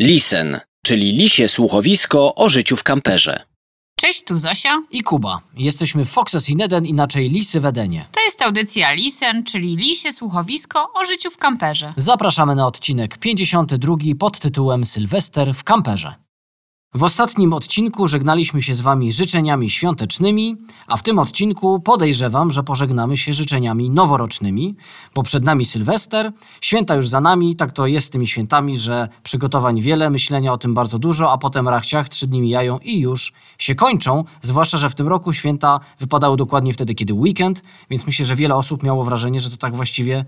Lisen, czyli lisie słuchowisko o życiu w kamperze. Cześć, tu Zosia. i Kuba. Jesteśmy Foxes in Eden, inaczej Lisy w Edenie. To jest audycja Lisen, czyli Lisie Słuchowisko o życiu w kamperze. Zapraszamy na odcinek 52 pod tytułem Sylwester w kamperze. W ostatnim odcinku żegnaliśmy się z Wami życzeniami świątecznymi, a w tym odcinku podejrzewam, że pożegnamy się życzeniami noworocznymi, bo przed nami Sylwester, święta już za nami, tak to jest z tymi świętami, że przygotowań wiele, myślenia o tym bardzo dużo, a potem rachciach, trzy dni mijają i już się kończą, zwłaszcza, że w tym roku święta wypadały dokładnie wtedy, kiedy weekend, więc myślę, że wiele osób miało wrażenie, że to tak właściwie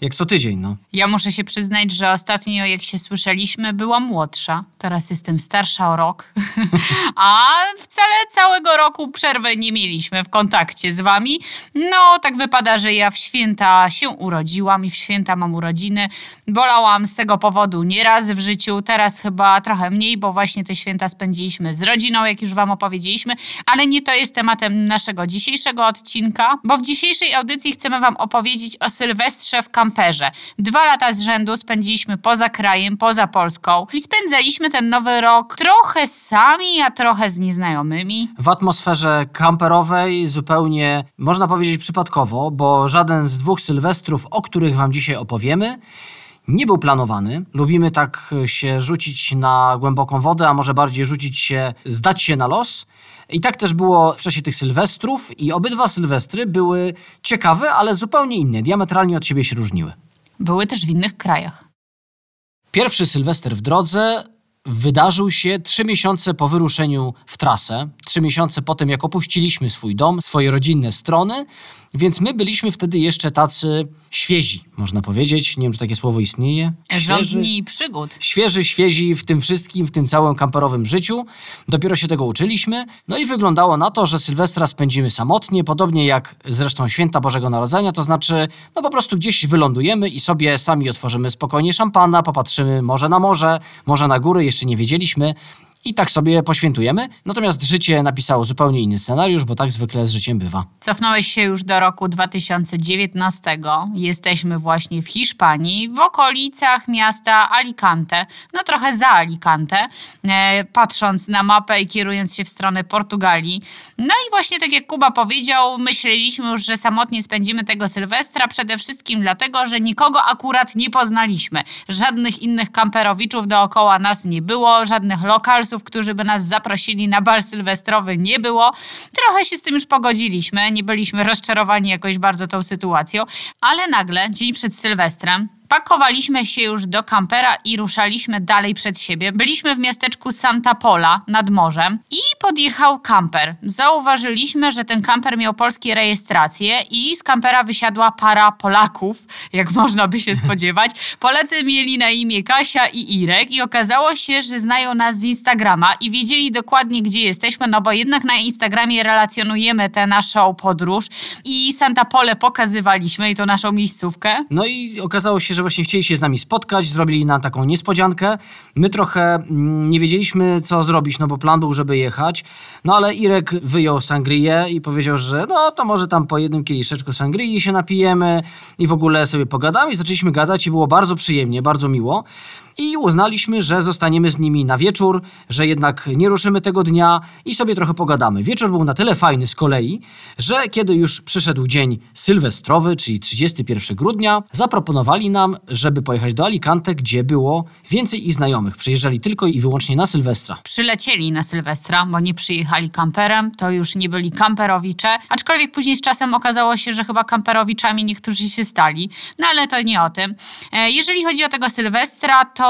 jak co tydzień, no. Ja muszę się przyznać, że ostatnio jak się słyszeliśmy, byłam młodsza. Teraz jestem starsza o rok. A wcale całego roku przerwy nie mieliśmy w kontakcie z wami. No, tak wypada, że ja w święta się urodziłam i w święta mam urodziny. Bolałam z tego powodu nieraz w życiu, teraz chyba trochę mniej, bo właśnie te święta spędziliśmy z rodziną, jak już wam opowiedzieliśmy, ale nie to jest tematem naszego dzisiejszego odcinka, bo w dzisiejszej audycji chcemy wam opowiedzieć o Sylwestrze w kamperze. Dwa lata z rzędu spędziliśmy poza krajem, poza Polską i spędzaliśmy ten nowy rok trochę sami, a trochę z nieznajomymi. w atmosferze kamperowej, zupełnie można powiedzieć przypadkowo, bo żaden z dwóch sylwestrów, o których Wam dzisiaj opowiemy, nie był planowany. Lubimy tak się rzucić na głęboką wodę, a może bardziej rzucić się, zdać się na los. I tak też było w czasie tych sylwestrów, i obydwa sylwestry były ciekawe, ale zupełnie inne, diametralnie od siebie się różniły. Były też w innych krajach. Pierwszy sylwester w drodze wydarzył się trzy miesiące po wyruszeniu w trasę, trzy miesiące po tym, jak opuściliśmy swój dom, swoje rodzinne strony, więc my byliśmy wtedy jeszcze tacy świezi, można powiedzieć. Nie wiem, czy takie słowo istnieje. Rządni przygód. Świeży, świezi w tym wszystkim, w tym całym kamperowym życiu. Dopiero się tego uczyliśmy. No i wyglądało na to, że Sylwestra spędzimy samotnie, podobnie jak zresztą święta Bożego Narodzenia, to znaczy, no po prostu gdzieś wylądujemy i sobie sami otworzymy spokojnie szampana, popatrzymy może na morze, może na góry, jeszcze nie wiedzieliśmy. I tak sobie poświętujemy. Natomiast życie napisało zupełnie inny scenariusz, bo tak zwykle z życiem bywa. Cofnąłeś się już do roku 2019. Jesteśmy właśnie w Hiszpanii, w okolicach miasta Alicante, no trochę za Alicante, e, patrząc na mapę i kierując się w stronę Portugalii. No i właśnie tak jak Kuba powiedział, myśleliśmy już, że samotnie spędzimy tego Sylwestra, przede wszystkim dlatego, że nikogo akurat nie poznaliśmy. Żadnych innych kamperowiczów dookoła nas nie było, żadnych lokalsów, którzy by nas zaprosili na bal sylwestrowy. Nie było. Trochę się z tym już pogodziliśmy, nie byliśmy rozczarowani jakoś bardzo tą sytuacją, ale nagle, dzień przed Sylwestrem, Pakowaliśmy się już do kampera i ruszaliśmy dalej przed siebie. Byliśmy w miasteczku Santa Pola nad morzem i podjechał kamper. Zauważyliśmy, że ten kamper miał polskie rejestracje i z kampera wysiadła para Polaków, jak można by się spodziewać. Polacy mieli na imię Kasia i Irek i okazało się, że znają nas z Instagrama i wiedzieli dokładnie, gdzie jesteśmy, no bo jednak na Instagramie relacjonujemy tę naszą podróż i Santa Pole pokazywaliśmy i to naszą miejscówkę. No i okazało się, że właśnie chcieli się z nami spotkać, zrobili nam taką niespodziankę. My trochę mm, nie wiedzieliśmy, co zrobić, no bo plan był, żeby jechać. No ale Irek wyjął sangrię i powiedział, że no to może tam po jednym kieliszeczku sangrii się napijemy i w ogóle sobie pogadamy. I zaczęliśmy gadać i było bardzo przyjemnie, bardzo miło. I uznaliśmy, że zostaniemy z nimi na wieczór, że jednak nie ruszymy tego dnia i sobie trochę pogadamy. Wieczór był na tyle fajny z kolei, że kiedy już przyszedł dzień sylwestrowy, czyli 31 grudnia, zaproponowali nam, żeby pojechać do Alicante, gdzie było więcej ich znajomych. Przyjeżdżali tylko i wyłącznie na Sylwestra. przylecieli na Sylwestra, bo nie przyjechali kamperem, to już nie byli kamperowicze, aczkolwiek później z czasem okazało się, że chyba kamperowiczami niektórzy się stali, no ale to nie o tym. E, Jeżeli chodzi o tego Sylwestra, to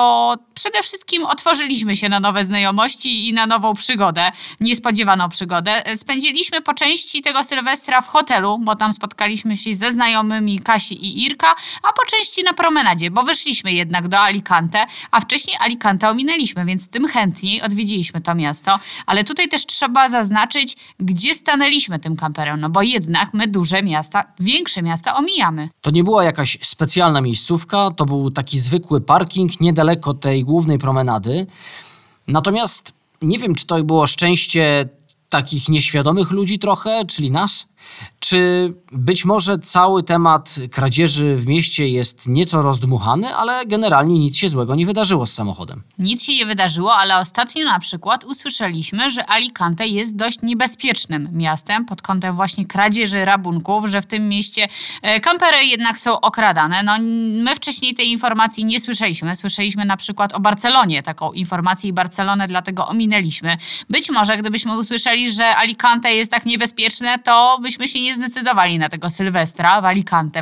przede wszystkim otworzyliśmy się na nowe znajomości i na nową przygodę, niespodziewaną przygodę. Spędziliśmy po części tego Sylwestra w hotelu, bo tam spotkaliśmy się ze znajomymi Kasi i Irka, a po części na promenadzie, bo wyszliśmy jednak do Alicante, a wcześniej Alicante ominęliśmy, więc tym chętniej odwiedziliśmy to miasto. Ale tutaj też trzeba zaznaczyć, gdzie stanęliśmy tym kamperem, no bo jednak my duże miasta, większe miasta omijamy. To nie była jakaś specjalna miejscówka, to był taki zwykły parking niedaleko tej głównej promenady. Natomiast nie wiem, czy to było szczęście takich nieświadomych ludzi trochę, czyli nas, Czy być może cały temat kradzieży w mieście jest nieco rozdmuchany, ale generalnie nic się złego nie wydarzyło z samochodem? Nic się nie wydarzyło, ale ostatnio na przykład usłyszeliśmy, że Alicante jest dość niebezpiecznym miastem pod kątem właśnie kradzieży rabunków, że w tym mieście e, kampery jednak są okradane. No, my wcześniej tej informacji nie słyszeliśmy. Słyszeliśmy na przykład o Barcelonie taką informację i Barcelonę dlatego ominęliśmy. Być może gdybyśmy usłyszeli, że Alicante jest tak niebezpieczne, to byśmy się nie zdecydowali na tego Sylwestra w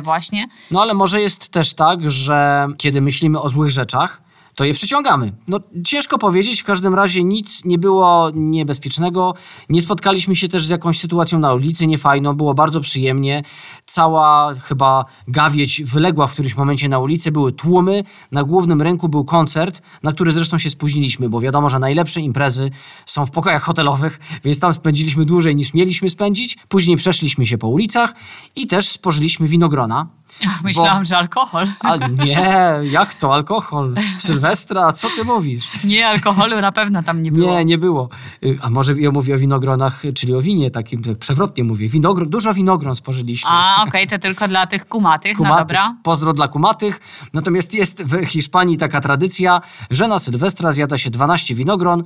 właśnie. No ale może jest też tak, że kiedy myślimy o złych rzeczach, to je przyciągamy. No ciężko powiedzieć, w każdym razie nic nie było niebezpiecznego. Nie spotkaliśmy się też z jakąś sytuacją na ulicy niefajną, było bardzo przyjemnie. Cała chyba gawieć wyległa w którymś momencie na ulicy, były tłumy, na głównym rynku był koncert, na który zresztą się spóźniliśmy, bo wiadomo, że najlepsze imprezy są w pokojach hotelowych, więc tam spędziliśmy dłużej niż mieliśmy spędzić. Później przeszliśmy się po ulicach i też spożyliśmy winogrona. Myślałam, że alkohol. A nie, jak to? Alkohol? Sylwestra? Co ty mówisz? Nie, alkoholu na pewno tam nie było. Nie, nie było. Y, A może ja mówię o winogronach, czyli o winie, takim tak przewrotnie mówię. Winogron, dużo winogron spożyliśmy. A, okej, to tylko dla tych kumatych, no Kumatych. dobra. Pozdro dla kumatych. Natomiast jest w Hiszpanii taka tradycja, że na Sylwestra zjada się 12 winogron.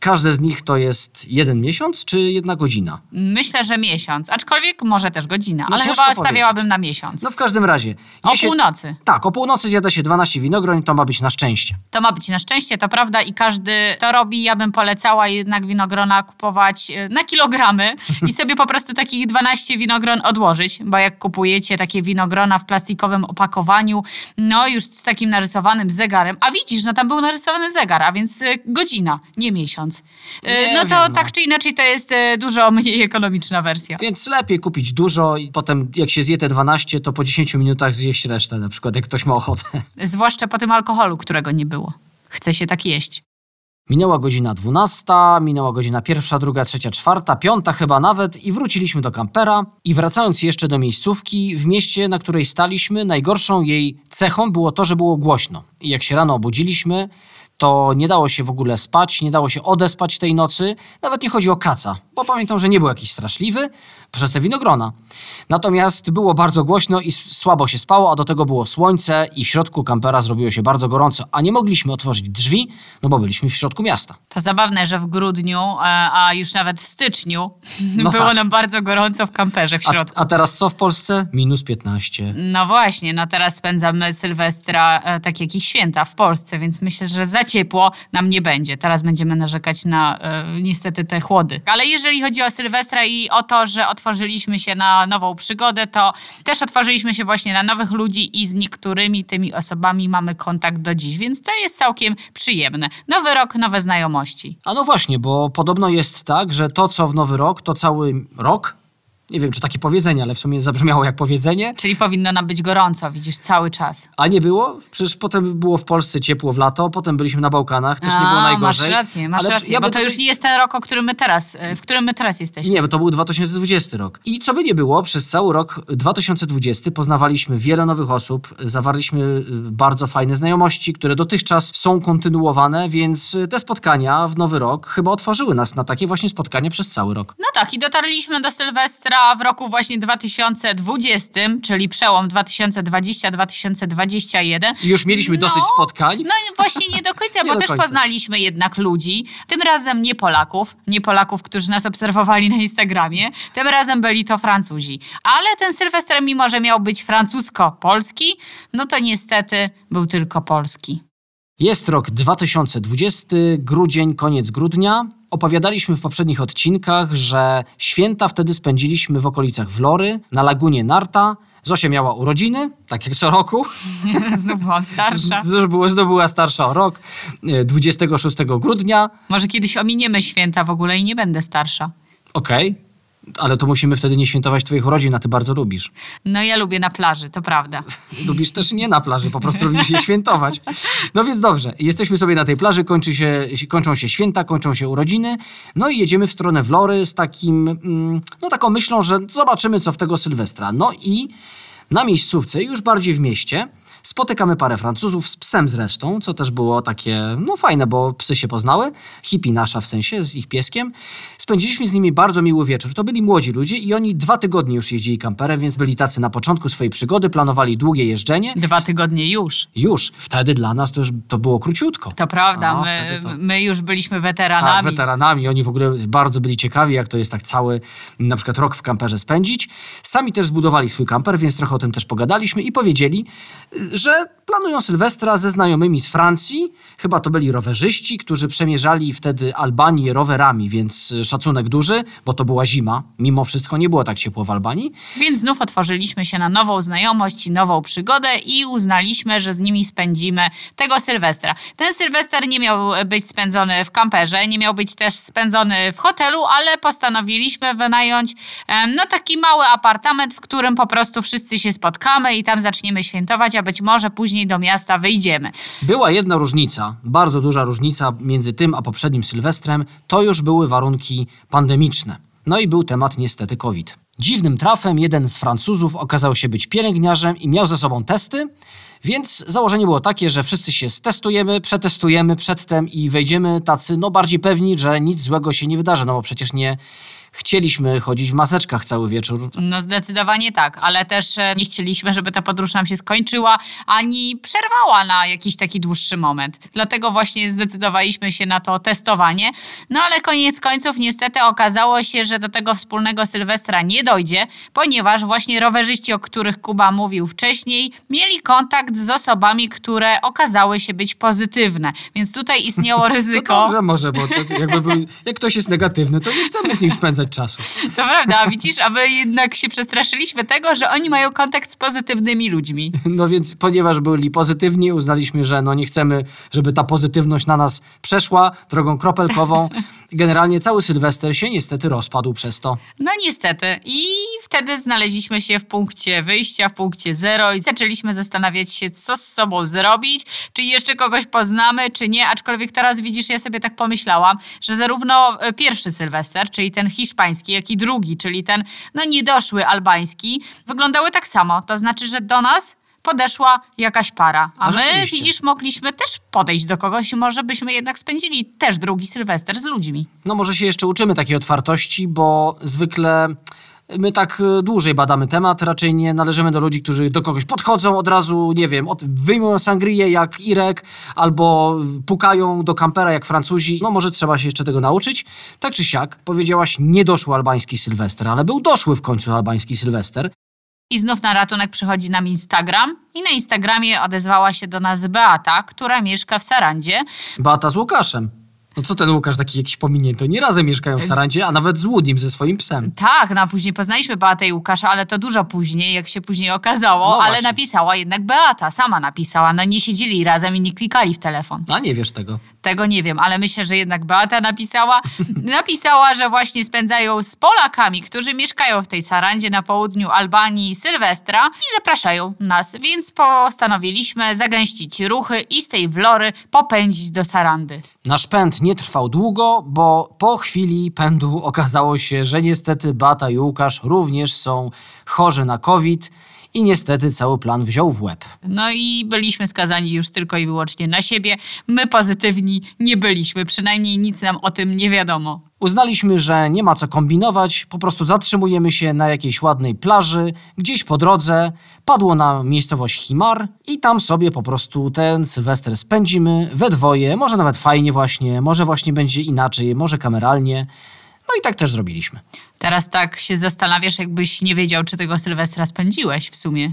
Każde z nich to jest jeden miesiąc czy jedna godzina? Myślę, że miesiąc, aczkolwiek może też godzina, No ale chyba powiedzieć. stawiałabym na miesiąc. No w każdym razie. o się- północy. Tak, o północy zjada się 12 winogron i to ma być na szczęście. To ma być na szczęście, to prawda i każdy to robi. Ja bym polecała jednak winogrona kupować e, na kilogramy i sobie po prostu takich 12 winogron odłożyć, bo jak kupujecie takie winogrona w plastikowym opakowaniu, no już z takim narysowanym zegarem, a widzisz, no tam był narysowany zegar, a więc e, godzina, nie miesiąc. E, Nie no to wiem, no. tak czy inaczej to jest e, dużo mniej ekonomiczna wersja. Więc lepiej kupić dużo i potem jak się zje te 12, to po 10 minutach zjeść resztę, na przykład jak ktoś ma ochotę. Zwłaszcza po tym alkoholu, którego nie było. Chce się tak jeść. Minęła godzina 12, minęła godzina pierwsza, druga, trzecia, czwarta, piąta chyba nawet i wróciliśmy do kampera i wracając jeszcze do miejscówki, w mieście, na której staliśmy, najgorszą jej cechą było to, że było głośno. I jak się rano obudziliśmy, to nie dało się w ogóle spać, nie dało się odespać tej nocy. Nawet nie chodzi o kaca, bo pamiętam, że nie był jakiś straszliwy przez te winogrona. Natomiast było bardzo głośno i słabo się spało, a do tego było słońce i w środku kampera zrobiło się bardzo gorąco, a nie mogliśmy otworzyć drzwi, no bo byliśmy w środku miasta. To zabawne, że w grudniu, e, a już nawet w styczniu No było tak. nam bardzo gorąco w kamperze w A, środku. a teraz co w Polsce? Minus 15. No właśnie, no teraz spędzamy Sylwestra e, tak jak i święta w Polsce, więc myślę, że za ciepło nam nie będzie. Teraz będziemy narzekać na e, niestety te chłody. Ale jeżeli chodzi o Sylwestra i o to, że otworzyliśmy się na nową przygodę, to też otworzyliśmy się właśnie na nowych ludzi i z niektórymi tymi osobami mamy kontakt do dziś, więc to jest całkiem przyjemne. Nowy rok, nowe znajomości. A no właśnie, bo podobno jest tak, że to co w nowy rok, to cały rok. Nie wiem, czy takie powiedzenie, ale w sumie zabrzmiało jak powiedzenie. Czyli powinno nam być gorąco, widzisz, cały czas. A nie było? Przecież potem było w Polsce ciepło w lato, potem byliśmy na Bałkanach, też nie było A, najgorzej. Masz rację, masz Ale rację, ja bo to już nie jest ten rok, o którym my teraz, e, w którym my teraz jesteśmy. Nie, bo to był 2020 rok. I co by nie było, przez cały rok 2020 poznawaliśmy wiele nowych osób, zawarliśmy y, bardzo fajne znajomości, które dotychczas są kontynuowane, więc y, te spotkania w nowy rok chyba otworzyły nas na takie właśnie spotkania przez cały rok. No tak, i dotarliśmy do Sylwestra w roku właśnie 2020, czyli przełom 2020-2021. I już mieliśmy No. dosyć spotkań. No właśnie nie do końca, Nie bo do też końca. poznaliśmy jednak ludzi. Tym razem nie Polaków, nie Polaków, którzy nas obserwowali na Instagramie. Tym razem byli to Francuzi. Ale ten Sylwester, mimo że miał być francusko-polski, no to niestety był tylko polski. Jest rok 2020, grudzień, koniec grudnia. Opowiadaliśmy w poprzednich odcinkach, że święta wtedy spędziliśmy w okolicach Wlory, na lagunie Narta. Zosia miała urodziny, tak jak co roku. Znów byłam starsza. Z- była- Znów była starsza o rok, e, 26 grudnia. Może kiedyś ominiemy święta w ogóle i nie będę starsza. Okej, ale to musimy wtedy nie świętować twoich urodzin, a ty bardzo lubisz. No ja lubię na plaży, to prawda. Lubisz też nie na plaży, po prostu lubisz je świętować. No więc dobrze, jesteśmy sobie na tej plaży, kończy się, kończą się święta, kończą się urodziny, no i jedziemy w stronę Wlory z takim, mm, no taką myślą, że zobaczymy co w tego Sylwestra. No i na miejscówce, już bardziej w mieście, Spotykamy parę Francuzów z psem zresztą, co też było takie, no fajne, bo psy się poznały. Hippie nasza w sensie, z ich pieskiem. Spędziliśmy z nimi bardzo miły wieczór. To byli młodzi ludzie i oni dwa tygodnie już jeździli kamperem, więc byli tacy na początku swojej przygody, planowali długie jeżdżenie. Dwa tygodnie już. Już. Wtedy dla nas to już to było króciutko. To prawda, No, my, to- my już byliśmy Tak, weteranami. weteranami. Oni w ogóle bardzo byli ciekawi, jak to jest tak cały, na przykład rok w kamperze spędzić. Sami też zbudowali swój kamper, więc trochę o tym też pogadaliśmy i powiedzieli, że planują Sylwestra ze znajomymi z Francji. Chyba to byli rowerzyści, którzy przemierzali wtedy Albanię rowerami, więc y, szacunek duży, bo to była zima. Mimo wszystko nie było tak ciepło w Albanii. Więc znów otworzyliśmy się na nową znajomość nową przygodę i uznaliśmy, że z nimi spędzimy tego Sylwestra. Ten Sylwester nie miał być spędzony w kamperze, nie miał być też spędzony w hotelu, ale postanowiliśmy wynająć no taki mały apartament, w którym po prostu wszyscy się spotkamy i tam zaczniemy świętować, a być może później do miasta wyjdziemy. Była jedna różnica, bardzo duża różnica między tym a poprzednim Sylwestrem, to już były warunki pandemiczne. No i był temat niestety COVID. Dziwnym trafem jeden z Francuzów okazał się być pielęgniarzem i miał ze sobą testy, więc założenie było takie, że wszyscy się stestujemy, przetestujemy przedtem i wejdziemy tacy no bardziej pewni, że nic złego się nie wydarzy, no bo przecież nie chcieliśmy chodzić w maseczkach cały wieczór. No zdecydowanie tak, ale też e, nie chcieliśmy, żeby ta podróż nam się skończyła, ani przerwała na jakiś taki dłuższy moment. Dlatego właśnie zdecydowaliśmy się na to testowanie. No ale koniec końców niestety okazało się, że do tego wspólnego Sylwestra nie dojdzie, ponieważ właśnie rowerzyści, o których Kuba mówił wcześniej, mieli kontakt z osobami, które okazały się być pozytywne. Więc tutaj istniało ryzyko. To dobrze może, bo to jakby był, jak ktoś jest negatywny, to nie chcemy z nim spędzać czasu. To prawda, a widzisz, a my jednak się przestraszyliśmy tego, że oni mają kontakt z pozytywnymi ludźmi. No więc ponieważ byli pozytywni, uznaliśmy, że no nie chcemy, żeby ta pozytywność na nas przeszła drogą kropelkową. Generalnie cały Sylwester się niestety rozpadł przez to. No niestety. I wtedy znaleźliśmy się w punkcie wyjścia, w punkcie zero i zaczęliśmy zastanawiać się, co z sobą zrobić, czy jeszcze kogoś poznamy, czy nie. Aczkolwiek teraz widzisz, ja sobie tak pomyślałam, że zarówno e, pierwszy Sylwester, czyli ten hiszpański, jak i drugi, czyli ten no niedoszły albański, wyglądały tak samo. To znaczy, że do nas podeszła jakaś para. A A my, widzisz, mogliśmy też podejść do kogoś i może byśmy jednak spędzili też drugi Sylwester z ludźmi. No może się jeszcze uczymy takiej otwartości, bo zwykle my tak e, dłużej badamy temat, raczej nie należymy do ludzi, którzy do kogoś podchodzą od razu, nie wiem, od, wyjmują sangrię jak Irek, albo pukają do kampera jak Francuzi. No może trzeba się jeszcze tego nauczyć. Tak czy siak, powiedziałaś, nie doszły albański Sylwester, ale był doszły w końcu albański Sylwester. I znów na ratunek przychodzi nam Instagram. I na Instagramie odezwała się do nas Beata, która mieszka w Sarandzie. Beata z Łukaszem. No co ten Łukasz taki jakiś pominięty? Oni razem mieszkają w Sarandzie, a nawet z Łudim ze swoim psem. Tak, no a później poznaliśmy Beatę i Łukasza, ale to dużo później, jak się później okazało, No ale napisała jednak Beata, sama napisała. No nie siedzieli razem i nie klikali w telefon. A nie wiesz tego. Tego nie wiem, ale myślę, że jednak Beata napisała. Napisała, że właśnie spędzają z Polakami, którzy mieszkają w tej Sarandzie na południu Albanii Sylwestra i zapraszają nas, więc postanowiliśmy zagęścić ruchy i z tej Wlory popędzić do Sarandy. Nasz pęd nie trwał długo, bo po chwili pędu okazało się, że niestety Bata i Łukasz również są chorzy na COVID i niestety cały plan wziął w łeb. No i byliśmy skazani już tylko i wyłącznie na siebie. My pozytywni nie byliśmy, przynajmniej nic nam o tym nie wiadomo. Uznaliśmy, że nie ma co kombinować, po prostu zatrzymujemy się na jakiejś ładnej plaży, gdzieś po drodze, padło na miejscowość Himar i tam sobie po prostu ten Sylwester spędzimy we dwoje, może nawet fajnie właśnie, może właśnie będzie inaczej, może kameralnie. No i tak też zrobiliśmy. Teraz tak się zastanawiasz, jakbyś nie wiedział, czy tego Sylwestra spędziłeś w sumie.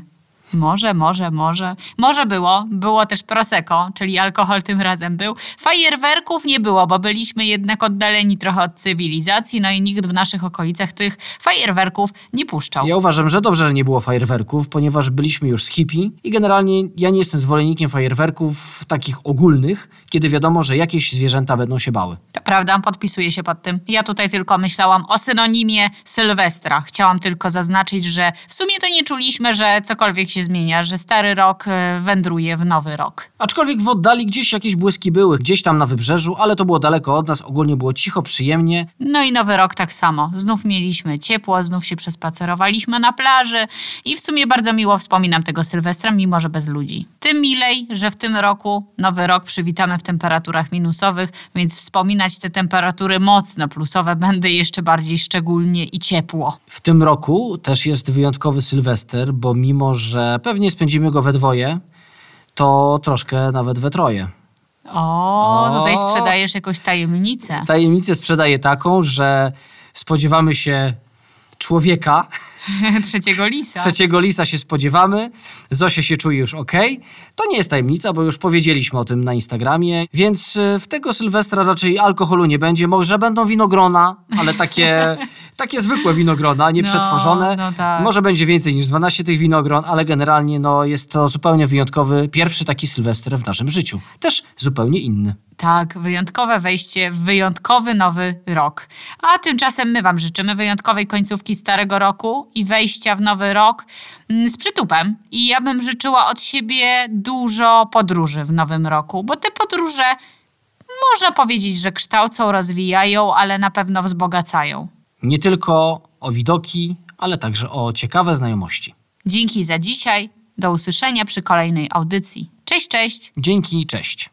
Może, może, może. Może było. Było też Prosecco, czyli alkohol tym razem był. Fajerwerków nie było, bo byliśmy jednak oddaleni trochę od cywilizacji, no i nikt w naszych okolicach tych fajerwerków nie puszczał. Ja uważam, że dobrze, że nie było fajerwerków, ponieważ byliśmy już z hippie i generalnie ja nie jestem zwolennikiem fajerwerków takich ogólnych, kiedy wiadomo, że jakieś zwierzęta będą się bały. To prawda, podpisuję się pod tym. Ja tutaj tylko myślałam o synonimie Sylwestra. Chciałam tylko zaznaczyć, że w sumie to nie czuliśmy, że cokolwiek się zmienia, że stary rok e, wędruje w nowy rok. Aczkolwiek w oddali gdzieś jakieś błyski były, gdzieś tam na wybrzeżu, ale to było daleko od nas, ogólnie było cicho, przyjemnie. No i nowy rok tak samo. Znów mieliśmy ciepło, znów się przespacerowaliśmy na plaży i w sumie bardzo miło wspominam tego Sylwestra, mimo że bez ludzi. Tym milej, że w tym roku nowy rok przywitamy w temperaturach minusowych, więc wspominać te temperatury mocno plusowe będę jeszcze bardziej szczególnie i ciepło. W tym roku też jest wyjątkowy Sylwester, bo mimo, że pewnie spędzimy go we dwoje, to troszkę nawet we troje. O, O. tutaj sprzedajesz jakąś tajemnicę. Tajemnicę sprzedaję taką, że spodziewamy się człowieka, Trzeciego lisa. trzeciego lisa się spodziewamy, Zosia się czuje już ok. To nie jest tajemnica, bo już powiedzieliśmy o tym na Instagramie, więc y, w tego Sylwestra raczej alkoholu nie będzie. Może będą winogrona, ale takie, takie zwykłe winogrona, nie No, przetworzone. no tak. Może będzie więcej niż 12 tych winogron, ale generalnie no, jest to zupełnie wyjątkowy, pierwszy taki Sylwester w naszym życiu. Też zupełnie inny. Tak, wyjątkowe wejście w wyjątkowy nowy rok. A tymczasem my Wam życzymy wyjątkowej końcówki starego roku i wejścia w nowy rok mm, z przytupem. I ja bym życzyła od siebie dużo podróży w nowym roku, bo te podróże można powiedzieć, że kształcą, rozwijają, ale na pewno wzbogacają. Nie tylko o widoki, ale także o ciekawe znajomości. Dzięki za dzisiaj. Do usłyszenia przy kolejnej audycji. Cześć, cześć! Dzięki, cześć.